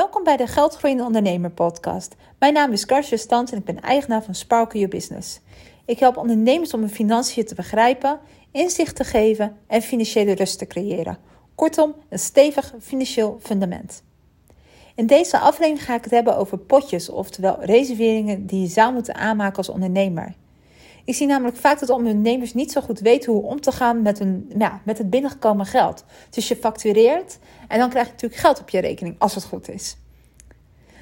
Welkom bij de Geldgroeiende Ondernemer podcast. Mijn naam is Karsje Stans en ik ben eigenaar van Sparkle Your Business. Ik help ondernemers om hun financiën te begrijpen, inzicht te geven en financiële rust te creëren. Kortom, een stevig financieel fundament. In deze aflevering ga ik het hebben over potjes, oftewel reserveringen die je zou moeten aanmaken als ondernemer. Ik zie namelijk vaak dat ondernemers niet zo goed weten hoe om te gaan met, hun, ja, met het binnengekomen geld. Dus je factureert en dan krijg je natuurlijk geld op je rekening, als het goed is.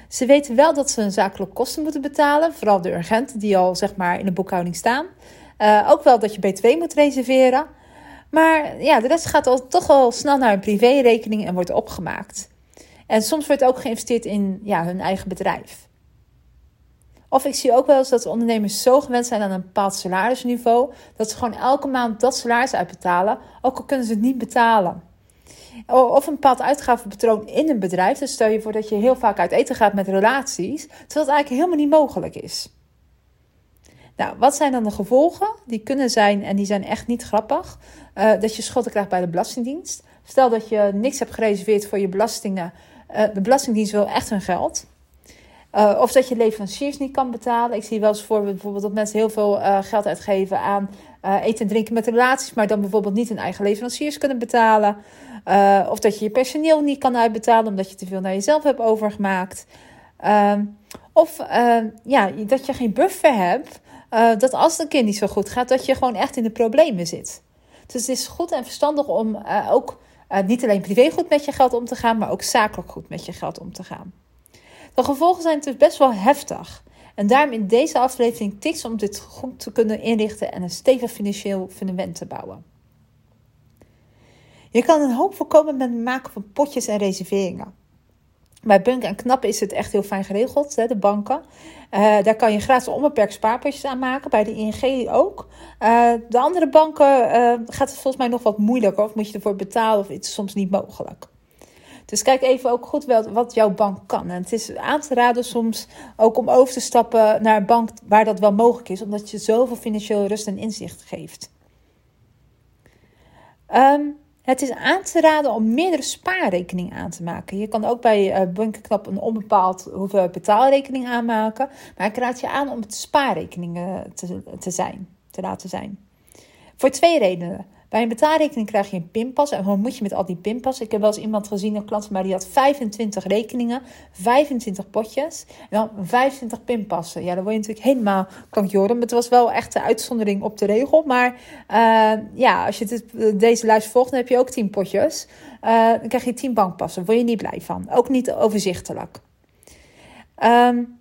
Ze weten wel dat ze hun zakelijke kosten moeten betalen, vooral de urgenten die al zeg maar in de boekhouding staan. Uh, ook wel dat je BTW moet reserveren. Maar ja, de rest gaat al, toch al snel naar een privérekening en wordt opgemaakt. En soms wordt ook geïnvesteerd in ja, hun eigen bedrijf. Of ik zie ook wel eens dat ondernemers zo gewend zijn aan een bepaald salarisniveau, dat ze gewoon elke maand dat salaris uitbetalen, ook al kunnen ze het niet betalen. Of een bepaald uitgavenpatroon in een bedrijf. Dus stel je voor dat je heel vaak uit eten gaat met relaties, terwijl het eigenlijk helemaal niet mogelijk is. Nou, wat zijn dan de gevolgen? Die kunnen zijn, en die zijn echt niet grappig, uh, dat je schulden krijgt bij de Belastingdienst. Stel dat je niks hebt gereserveerd voor je belastingen. Uh, de Belastingdienst wil echt hun geld. Uh, of dat je leveranciers niet kan betalen. Ik zie wel eens voor bijvoorbeeld dat mensen heel veel uh, geld uitgeven aan uh, eten en drinken met relaties, maar dan bijvoorbeeld niet hun eigen leveranciers kunnen betalen. of dat je je personeel niet kan uitbetalen omdat je te veel naar jezelf hebt overgemaakt. Ehm, of ja, dat je geen buffer hebt. dat als het een keer niet zo goed gaat, dat je gewoon echt in de problemen zit. Dus het is goed en verstandig om ook niet alleen privé goed met je geld om te gaan, maar ook zakelijk goed met je geld om te gaan. De gevolgen zijn dus best wel heftig. En daarom in deze aflevering tips om dit goed te kunnen inrichten en een stevig financieel fundament te bouwen. Je kan een hoop voorkomen met het maken van potjes en reserveringen. Bij Bunk en Knap is het echt heel fijn geregeld, hè, de banken. Uh, daar kan je gratis onbeperkt spaarpotjes aan maken, bij de ING ook. Uh, de andere banken uh, gaat het volgens mij nog wat moeilijker, of moet je ervoor betalen, of het soms niet mogelijk. Dus kijk even ook goed wel wat jouw bank kan. En het is aan te raden soms ook om over te stappen naar een bank waar dat wel mogelijk is, omdat je zoveel financiële rust en inzicht geeft. Um, het is aan te raden om meerdere spaarrekeningen aan te maken. Je kan ook bij uh, Bunkerknap een onbepaald hoeveel betaalrekening aanmaken. Maar ik raad je aan om het spaarrekeningen te, te zijn, te laten zijn. Voor twee redenen. Bij een betaalrekening krijg je een pinpas. En hoe moet je met al die pinpas? Ik heb wel eens iemand gezien, een klant maar die had 25 rekeningen, 25 potjes en dan 25 pinpassen. Ja, dan word je natuurlijk helemaal klankjoren. Het was wel echt de uitzondering op de regel. Maar uh, ja, als je dit, deze lijst volgt, dan heb je ook 10 potjes. Uh, dan krijg je 10 bankpassen. Word je niet blij van. Ook niet overzichtelijk. Um,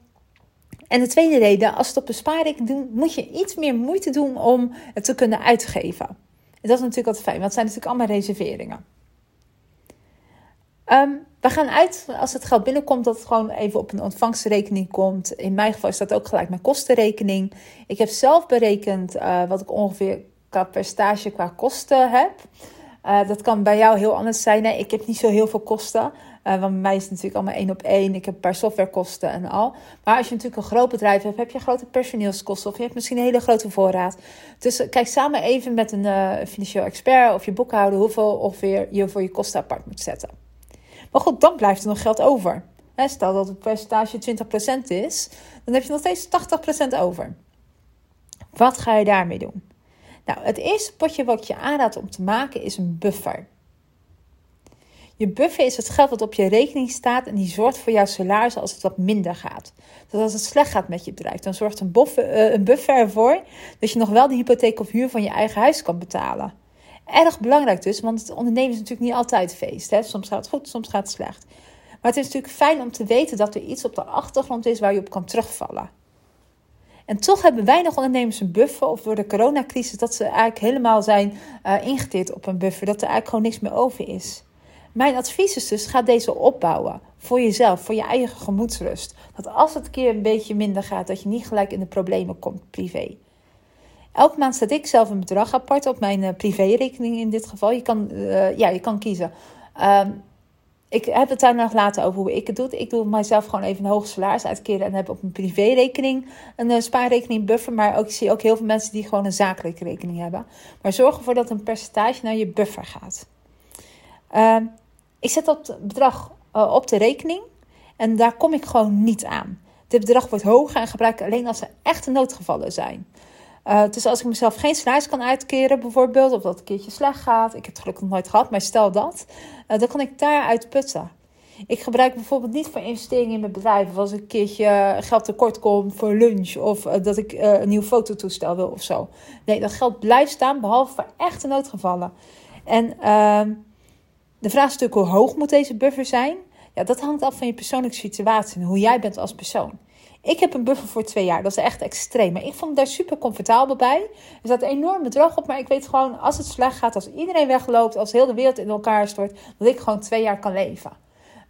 en de tweede reden, als het op een spaarrekening doet, moet je iets meer moeite doen om het te kunnen uitgeven dat is natuurlijk altijd fijn, want het zijn natuurlijk allemaal reserveringen. Um, we gaan uit als het geld binnenkomt dat het gewoon even op een ontvangstrekening komt. In mijn geval is dat ook gelijk mijn kostenrekening. Ik heb zelf berekend uh, wat ik ongeveer qua percentage qua kosten heb. Uh, dat kan bij jou heel anders zijn. Ik heb niet zo heel veel kosten. Uh, want bij mij is het natuurlijk allemaal één op één. Ik heb een paar softwarekosten en al. Maar als je natuurlijk een groot bedrijf hebt, heb je grote personeelskosten. Of je hebt misschien een hele grote voorraad. Dus uh, kijk samen even met een uh, financieel expert of je boekhouder hoeveel ongeveer je voor je kosten apart moet zetten. Maar goed, dan blijft er nog geld over. Stel dat het percentage 20% is, dan heb je nog steeds 80% over. Wat ga je daarmee doen? Nou, het eerste potje wat je aanraad om te maken is een buffer. Je buffer is het geld wat op je rekening staat en die zorgt voor jouw salaris als het wat minder gaat. Dus als het slecht gaat met je bedrijf, dan zorgt een buffer, uh, een buffer ervoor dat je nog wel de hypotheek of huur van je eigen huis kan betalen. Erg belangrijk dus, want het ondernemen is natuurlijk niet altijd feest. Hè? Soms gaat het goed, soms gaat het slecht. Maar het is natuurlijk fijn om te weten dat er iets op de achtergrond is waar je op kan terugvallen. En toch hebben weinig ondernemers een buffer, of door de coronacrisis, dat ze eigenlijk helemaal zijn uh, ingeteerd op een buffer, dat er eigenlijk gewoon niks meer over is. Mijn advies is dus, ga deze opbouwen. Voor jezelf, voor je eigen gemoedsrust. Dat als het keer een beetje minder gaat, dat je niet gelijk in de problemen komt privé. Elke maand zet ik zelf een bedrag apart op mijn uh, privérekening in dit geval. Je kan, uh, ja, je kan kiezen. Um, ik heb het daar nog later over hoe ik het doe. Ik doe mijzelf gewoon even een hoog salaris uitkeren en heb op een privérekening een uh, spaarrekening buffer. Maar ook, ik zie ook heel veel mensen die gewoon een zakelijke rekening hebben. Maar zorg ervoor dat een percentage naar je buffer gaat. Uh, ik zet dat bedrag uh, op de rekening. En daar kom ik gewoon niet aan. Dit bedrag wordt hoger en gebruik ik alleen als er echte noodgevallen zijn. Uh, dus als ik mezelf geen salaris kan uitkeren, bijvoorbeeld, of dat een keertje slecht gaat, ik heb het gelukkig nog nooit gehad, maar stel dat, uh, dan kan ik daaruit putten. Ik gebruik bijvoorbeeld niet voor investeringen in mijn bedrijf. Of als ik een keertje geld tekort kom voor lunch. Of dat ik een nieuw fototoestel wil of zo. Nee, dat geld blijft staan, behalve voor echte noodgevallen. En ehm, de vraag is natuurlijk hoe hoog moet deze buffer zijn? Ja, dat hangt af van je persoonlijke situatie en hoe jij bent als persoon. Ik heb een buffer voor twee jaar. Dat is echt extreem. Maar ik vond daar super comfortabel bij. Er een enorm bedrag op. Maar ik weet gewoon, als het slecht gaat, als iedereen wegloopt, als heel de wereld in elkaar stort, dat ik gewoon twee jaar kan leven.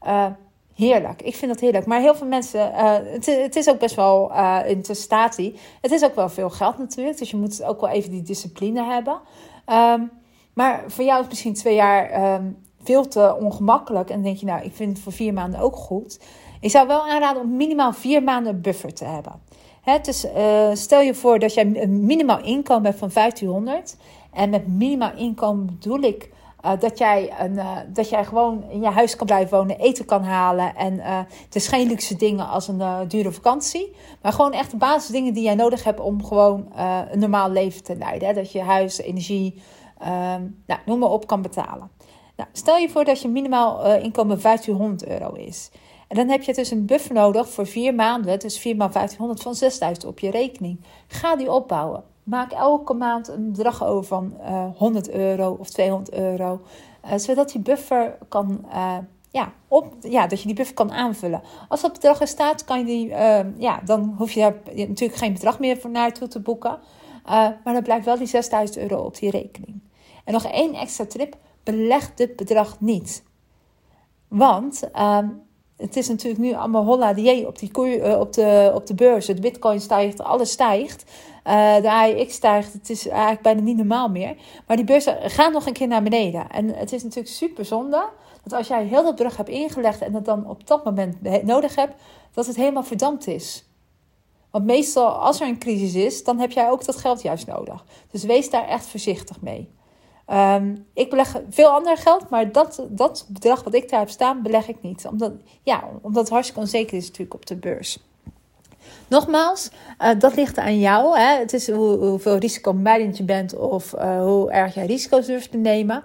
Uh, heerlijk. Ik vind dat heerlijk. Maar heel veel mensen, uh, het, het, is ook best wel uh, in statie. Het is ook wel veel geld natuurlijk. Dus je moet ook wel even die discipline hebben. Um, maar voor jou is misschien twee jaar um, veel te ongemakkelijk. En denk je, nou, ik vind het voor vier maanden ook goed. Ik zou wel aanraden om minimaal vier maanden buffer te hebben. He, dus uh, stel je voor dat jij een minimaal inkomen hebt van 1500. En met minimaal inkomen bedoel ik uh, dat, jij een, uh, dat jij gewoon in je huis kan blijven wonen, eten kan halen. En het is geen luxe dingen als een dure vakantie. Maar gewoon echt de basisdingen die jij nodig hebt om gewoon een normaal leven te leiden. Dat je huis, energie, um, nou, noem maar op, kan betalen. Nou, stel je voor dat je minimaal inkomen 1500 euro is. En dan heb je dus een buffer nodig voor vier maanden, dus 4 maal 1500 van 6000 op je rekening. Ga die opbouwen. Maak elke maand een bedrag over van uh, eh, 100 euro of 200 euro, uh, zodat die buffer kan, ja, op, ja, dat je die buffer kan aanvullen. Als dat bedrag er staat, kan je die, ja, dan hoef je daar natuurlijk geen bedrag meer voor naartoe te boeken. maar dan blijft wel die 6000 euro op die rekening. En nog één extra trip: beleg dit bedrag niet. Want ehm, het is natuurlijk nu allemaal holla die op, die uh, op, de, op de beurs. De bitcoin stijgt, alles stijgt. Uh, de AIX stijgt. Het is eigenlijk bijna niet normaal meer. Maar die beurzen gaan nog een keer naar beneden. En het is natuurlijk super zonde dat als jij heel dat brug hebt ingelegd en het dan op dat moment nodig hebt, dat het helemaal verdampt is. Want meestal als er een crisis is, dan heb jij ook dat geld juist nodig. Dus wees daar echt voorzichtig mee. Um, ik beleg veel ander geld, maar dat, dat bedrag wat ik daar heb staan, beleg ik niet. Omdat, ja, omdat het hartstikke onzeker is natuurlijk op de beurs. Nogmaals, uh, dat ligt aan jou. Hè? Het is hoe, hoeveel risicomijdend je bent of uh, hoe erg jij risico's durft te nemen.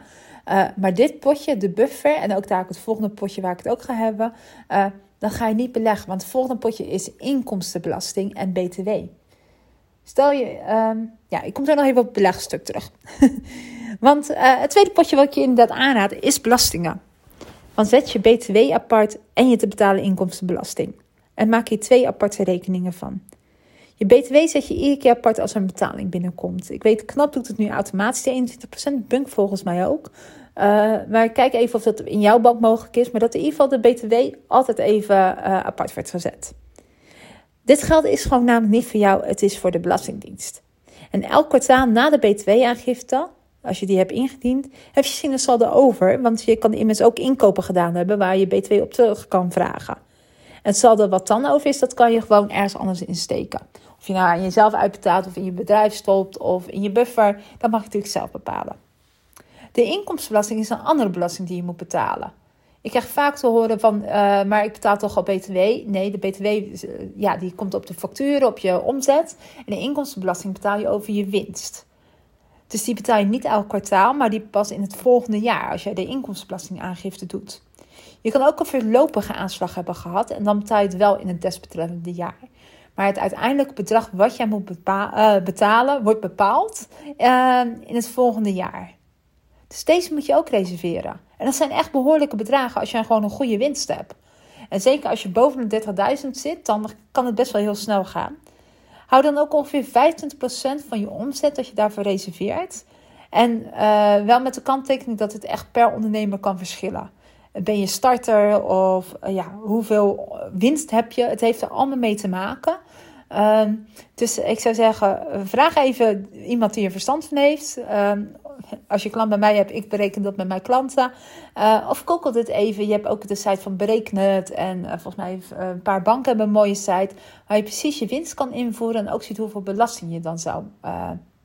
Uh, maar dit potje, de buffer, en ook daar het volgende potje waar ik het ook ga hebben, dan ga je niet beleggen. Want het volgende potje is inkomstenbelasting en BTW. Stel je, um, ja, ik kom zo nog even op het belegstuk terug. Want uh, het tweede potje wat ik je inderdaad aanraad is belastingen. Want zet je BTW apart en je te betalen inkomstenbelasting. En maak je twee aparte rekeningen van. Je BTW zet je iedere keer apart als er een betaling binnenkomt. Ik weet, Knap doet het nu automatisch, de 21%, Bunk volgens mij ook. Uh, maar kijk even of dat in jouw bank mogelijk is. Maar dat in ieder geval de BTW altijd even uh, apart wordt gezet. Dit geld is gewoon namelijk niet voor jou, het is voor de Belastingdienst. En elk kwartaal na de BTW-aangifte als je die hebt ingediend, heb je misschien een saldo over. Want je kan immers ook inkopen gedaan hebben waar je B2 op terug kan vragen. En het saldo wat dan over is, dat kan je gewoon ergens anders insteken. Of je nou jezelf uitbetaalt, of in je bedrijf stopt, of in je buffer, dat mag je natuurlijk zelf bepalen. De inkomstenbelasting is een andere belasting die je moet betalen. Ik krijg vaak te horen van, uh, maar ik betaal toch al BTW. Nee, de BTW eh, ja, die komt op de facturen, op je omzet. En de inkomstenbelasting betaal je over je winst. Dus die betaal je niet elk kwartaal, maar die pas in het volgende jaar als jij de inkomstenbelastingaangifte doet. Je kan ook een voorlopige aanslag hebben gehad en dan betaal je het wel in het desbetreffende jaar. Maar het uiteindelijke bedrag wat jij moet uh, betalen wordt bepaald uh, in het volgende jaar. Dus deze moet je ook reserveren. En dat zijn echt behoorlijke bedragen als je gewoon een goede winst hebt. En zeker als je boven de 30.000 zit, dan kan het best wel heel snel gaan. Hou dan ook ongeveer 25% van je omzet dat je daarvoor reserveert. En uh, wel met de kanttekening dat het echt per ondernemer kan verschillen. Ben je starter of uh, ja, hoeveel winst heb je? Het heeft er allemaal mee te maken. Uh, dus ik zou zeggen, vraag even iemand die er verstand van heeft. Ehm, als je klant bij mij hebt, ik bereken dat met mijn klanten. Uh, of google dit even. Je hebt ook de site van Bereknet. En uh, volgens mij uh, een paar banken hebben een mooie site. Waar je precies je winst kan invoeren. En ook ziet hoeveel belasting je dan zou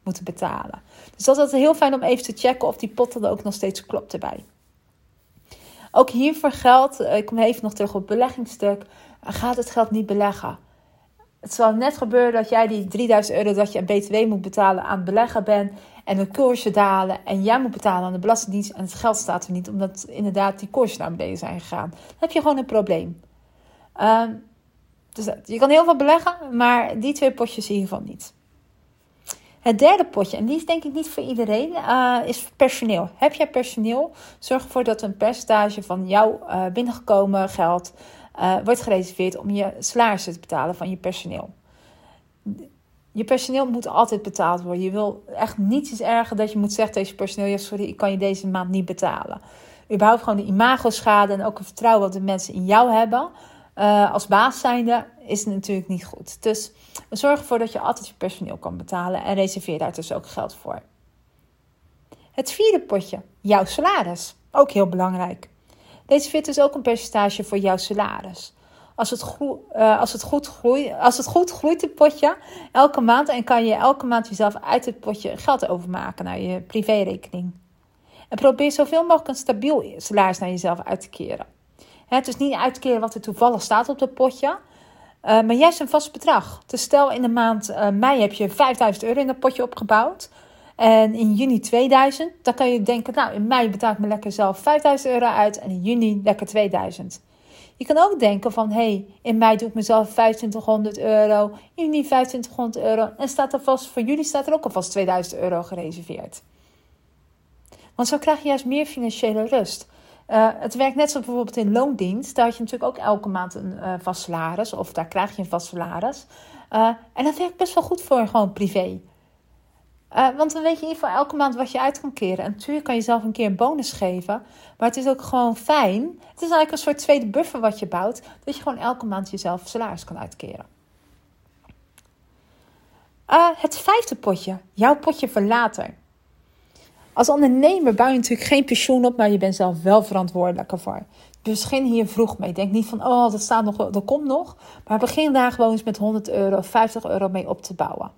moeten betalen. Dus dat is heel fijn om even te checken of die pot er ook nog steeds klopt erbij. Ook hiervoor geldt, ik kom even nog terug op het beleggingsstuk, gaat het geld niet beleggen. Het zal net gebeuren dat jij die 3000 euro dat je aan BTW moet betalen aan beleggen bent en de koersen dalen en jij moet betalen aan de Belastingdienst en het geld staat er niet omdat inderdaad die koersen naar beneden zijn gegaan. Dan heb je gewoon een probleem. Ehm, dus je kan heel veel beleggen, maar die twee potjes in ieder geval niet. Het derde potje, en die is denk ik niet voor iedereen, uh, is personeel. Heb jij personeel? Zorg ervoor dat een percentage van jouw uh, binnengekomen geld uh, wordt gereserveerd om je salarissen te betalen van je personeel. Je personeel moet altijd betaald worden. Je wil echt niets erger dat je moet zeggen tegen je personeel: ja, sorry, ik kan je deze maand niet betalen. Überhaupt gewoon de imagoschade en ook het vertrouwen wat de mensen in jou hebben. Uh, als baas zijnde is natuurlijk niet goed. Dus zorg ervoor dat je altijd je personeel kan betalen en reserveer daar dus ook geld voor. Het vierde potje, jouw salaris. Ook heel belangrijk. Reserveer dus ook een percentage voor jouw salaris. Als het, uh, als, het goed groeit, als het goed groeit, het potje, elke maand, en kan je elke maand jezelf uit het potje geld overmaken naar je privérekening. En probeer zoveel mogelijk een stabiel salaris naar jezelf uit te keren. Het is niet uit te keren wat er toevallig staat op dat potje, uh, maar juist een vast bedrag. Dus stel in de maand uh, mei heb je 5000 euro in dat potje opgebouwd. En in juni 2000, dan kan je denken, nou in mei betaal ik me lekker zelf 5000 euro uit en in juni lekker 2000. Je kan ook denken van, hey, in mei doe ik mezelf 2500 euro, in juni 2500 euro. En staat er vast, voor jullie staat er ook alvast 2000 euro gereserveerd. Want zo krijg je juist meer financiële rust. Uh, het werkt net zoals bijvoorbeeld in loondienst. Daar had je natuurlijk ook elke maand een uh, vast salaris. Of daar krijg je een vast salaris. Uh, en dat werkt best wel goed voor gewoon privé. Want dan weet je in ieder geval elke maand wat je uit kan keren. En natuurlijk kan je zelf een keer een bonus geven. Maar het is ook gewoon fijn. Het is eigenlijk een soort tweede buffer wat je bouwt. Dat je gewoon elke maand jezelf salaris kan uitkeren. het vijfde potje. Jouw potje voor later. Als ondernemer bouw je natuurlijk geen pensioen op, maar je bent zelf wel verantwoordelijk ervoor. Dus begin hier vroeg mee. Denk niet van, oh, dat staat nog, dat komt nog. Maar begin daar gewoon eens met 100 euro, 50 euro mee op te bouwen.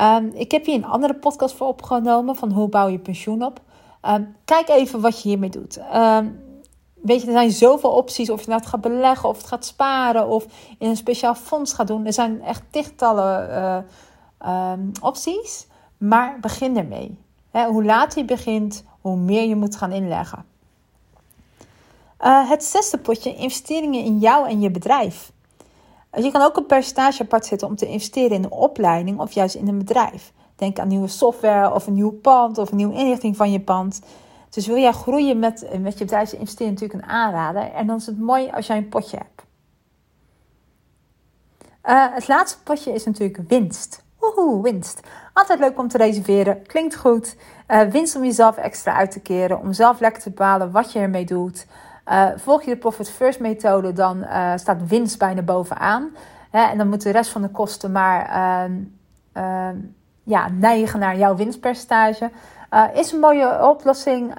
Um, ik heb hier een andere podcast voor opgenomen van hoe bouw je pensioen op. Um, kijk even wat je hiermee doet. Um, weet je, er zijn zoveel opties. Of je nou het gaat beleggen, of het gaat sparen, of in een speciaal fonds gaat doen. Er zijn echt tichtallen uh, opties. Maar begin ermee hoe later je begint, hoe meer je moet gaan inleggen. Uh, het zesde potje, investeringen in jou en je bedrijf. Uh, je kan ook een percentage apart zetten om te investeren in een opleiding of juist in een bedrijf. Denk aan nieuwe software of een nieuw pand of een nieuwe inrichting van je pand. Dus wil jij groeien met, met je bedrijf, investeren natuurlijk een aanrader. En dan is het mooi als jij een potje hebt. Uh, het laatste potje is natuurlijk winst. Woehoe, winst. Altijd leuk om te reserveren. Klinkt goed. Uh, winst om jezelf extra uit te keren. Om zelf lekker te bepalen wat je ermee doet. Uh, volg je de Profit First methode, dan uh, staat winst bijna bovenaan. Hè, en dan moet de rest van de kosten maar ehm, ehm, ja, neigen naar jouw winstpercentage. is een mooie oplossing.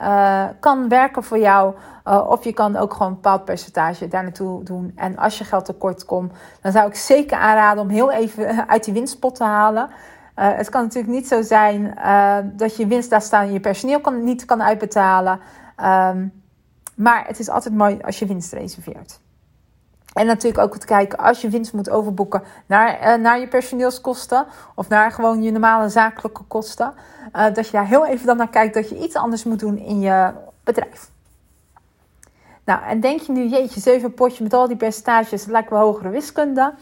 kan werken voor jou. of je kan ook gewoon een bepaald percentage daar naartoe doen. En als je geld tekort komt, dan zou ik zeker aanraden om heel even uit die winstpot te halen. Het kan natuurlijk niet zo zijn dat je winst daar staan en je personeel kan, niet kan uitbetalen. Um, maar het is altijd mooi als je winst reserveert. En natuurlijk ook te kijken als je winst moet overboeken naar, uh, naar je personeelskosten of naar gewoon je normale zakelijke kosten. dat je daar heel even dan naar kijkt dat je iets anders moet doen in je bedrijf. Nou, en denk je nu, jeetje, zeven potje met al die percentages, dat lijkt wel hogere wiskunde.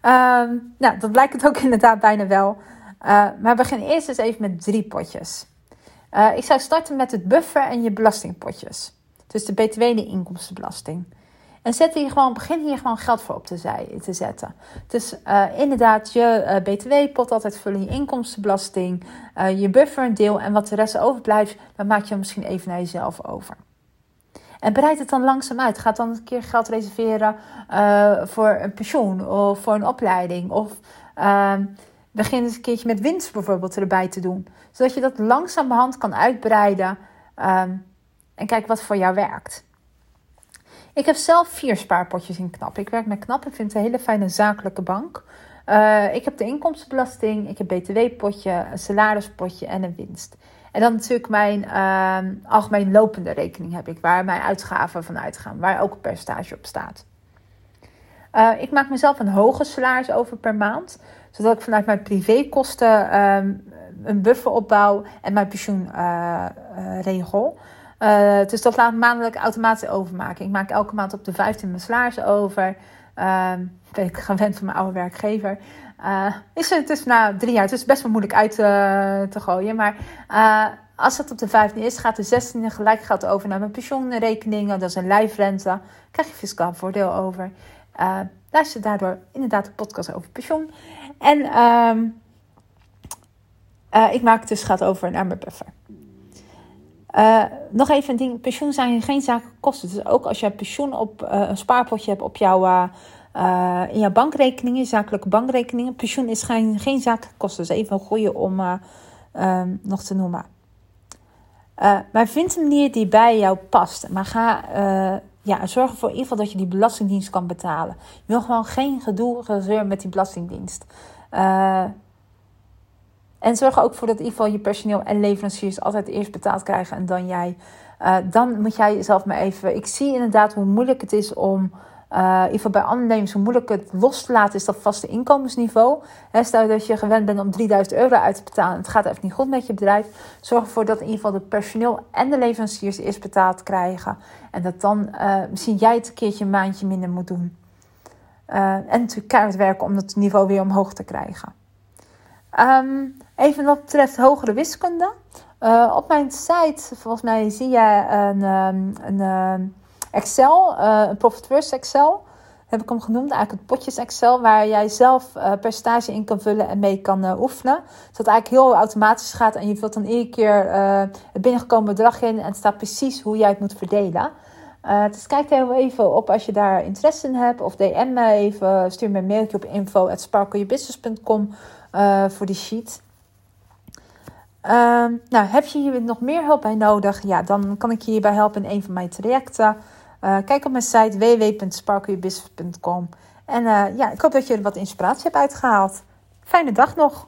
Ehm, nou, dat blijkt het ook inderdaad bijna wel. Uh, maar begin eerst eens even met drie potjes. Ik zou starten met het buffer en je belastingpotjes. Dus de BTW en de inkomstenbelasting. En zet hier gewoon, begin hier gewoon geld voor op te, te zetten. Dus uh, inderdaad, je BTW-pot altijd vullen, je inkomstenbelasting, je buffer een deel. En wat de rest overblijft, dan maak je misschien even naar jezelf over. En bereid het dan langzaam uit. Ga dan een keer geld reserveren voor een pensioen of voor een opleiding. Of ehm, Begin eens een keertje met winst bijvoorbeeld erbij te doen. Zodat je dat langzamerhand kan uitbreiden. Um, en kijk wat voor jou werkt. Ik heb zelf vier spaarpotjes in KNAP. Ik werk met KNAP. Ik vind het een hele fijne zakelijke bank. Uh, ik heb de inkomstenbelasting, ik heb btw-potje, een salarispotje en een winst. En dan natuurlijk mijn uh, algemeen lopende rekening heb ik, waar mijn uitgaven van uitgaan, waar ook een percentage op staat. Uh, ik maak mezelf een hoge salaris over per maand, zodat ik vanuit mijn privékosten um, een buffer opbouw en mijn pensioen uh, regel. Uh, dus dat laat maandelijk automatisch overmaken. Ik maak elke maand op de 15 mijn salaris over. Uh, ben ik gewend van mijn oude werkgever. Uh, is het dus na drie jaar. Het is best wel moeilijk uit te gooien. Maar als het op de 15 is, gaat de 16e gelijk gaat over naar mijn pensioenrekeningen. Dat is een lijfrente. Krijg je fiscaal voordeel over. luister daardoor inderdaad de podcast over pensioen. En ehm, ik maak dus gaat over naar mijn buffer. Uh, nog even een ding: pensioen zijn geen zakelijke kosten. Dus ook als je pensioen op uh, een spaarpotje hebt op jouw, uh, in jouw bankrekeningen, zakelijke bankrekeningen. Pensioen is geen, geen zakelijke kosten. Is even een goede om um, nog te noemen. maar vind een manier die bij jou past. Maar ga ja, zorg ervoor in ieder geval dat je die belastingdienst kan betalen. Je wil gewoon geen gedoe, gezeur met die belastingdienst. En zorg ook voor dat in ieder geval je personeel en leveranciers altijd eerst betaald krijgen en dan jij. Uh, dan moet jij jezelf maar even. Ik zie inderdaad hoe moeilijk het is om. Uh, in ieder geval bij ondernemers, hoe moeilijk het los te laten is dat vaste inkomensniveau. He, stel dat je gewend bent om 3000 euro uit te betalen en het gaat even niet goed met je bedrijf. Zorg ervoor dat in ieder geval de personeel en de leveranciers eerst betaald krijgen. En dat dan uh, misschien jij het een keertje een maandje minder moet doen. en natuurlijk keihard werken om dat niveau weer omhoog te krijgen. Um, even wat betreft hogere wiskunde. Uh, op mijn site, volgens mij zie je een, um, een um, Excel, uh, een Profit Excel. Heb ik hem genoemd, eigenlijk het potjes Excel, waar jij zelf uh, percentage in kan vullen en mee kan oefenen. Zodat het eigenlijk heel automatisch gaat en je vult dan iedere keer het binnengekomen bedrag in en het staat precies hoe jij het moet verdelen. dus kijk er even op als je daar interesse in hebt. Of DM me even, stuur me een mailtje op info.sparkleyourbusiness.com uh, voor die sheet. Um, nou, heb je hier nog meer hulp bij nodig? Ja, dan kan ik je hierbij helpen in een van mijn trajecten. Uh, kijk op mijn site www.sparkleyourbusiness.com. En uh, ja, ik hoop dat je er wat inspiratie hebt uitgehaald. Fijne dag nog!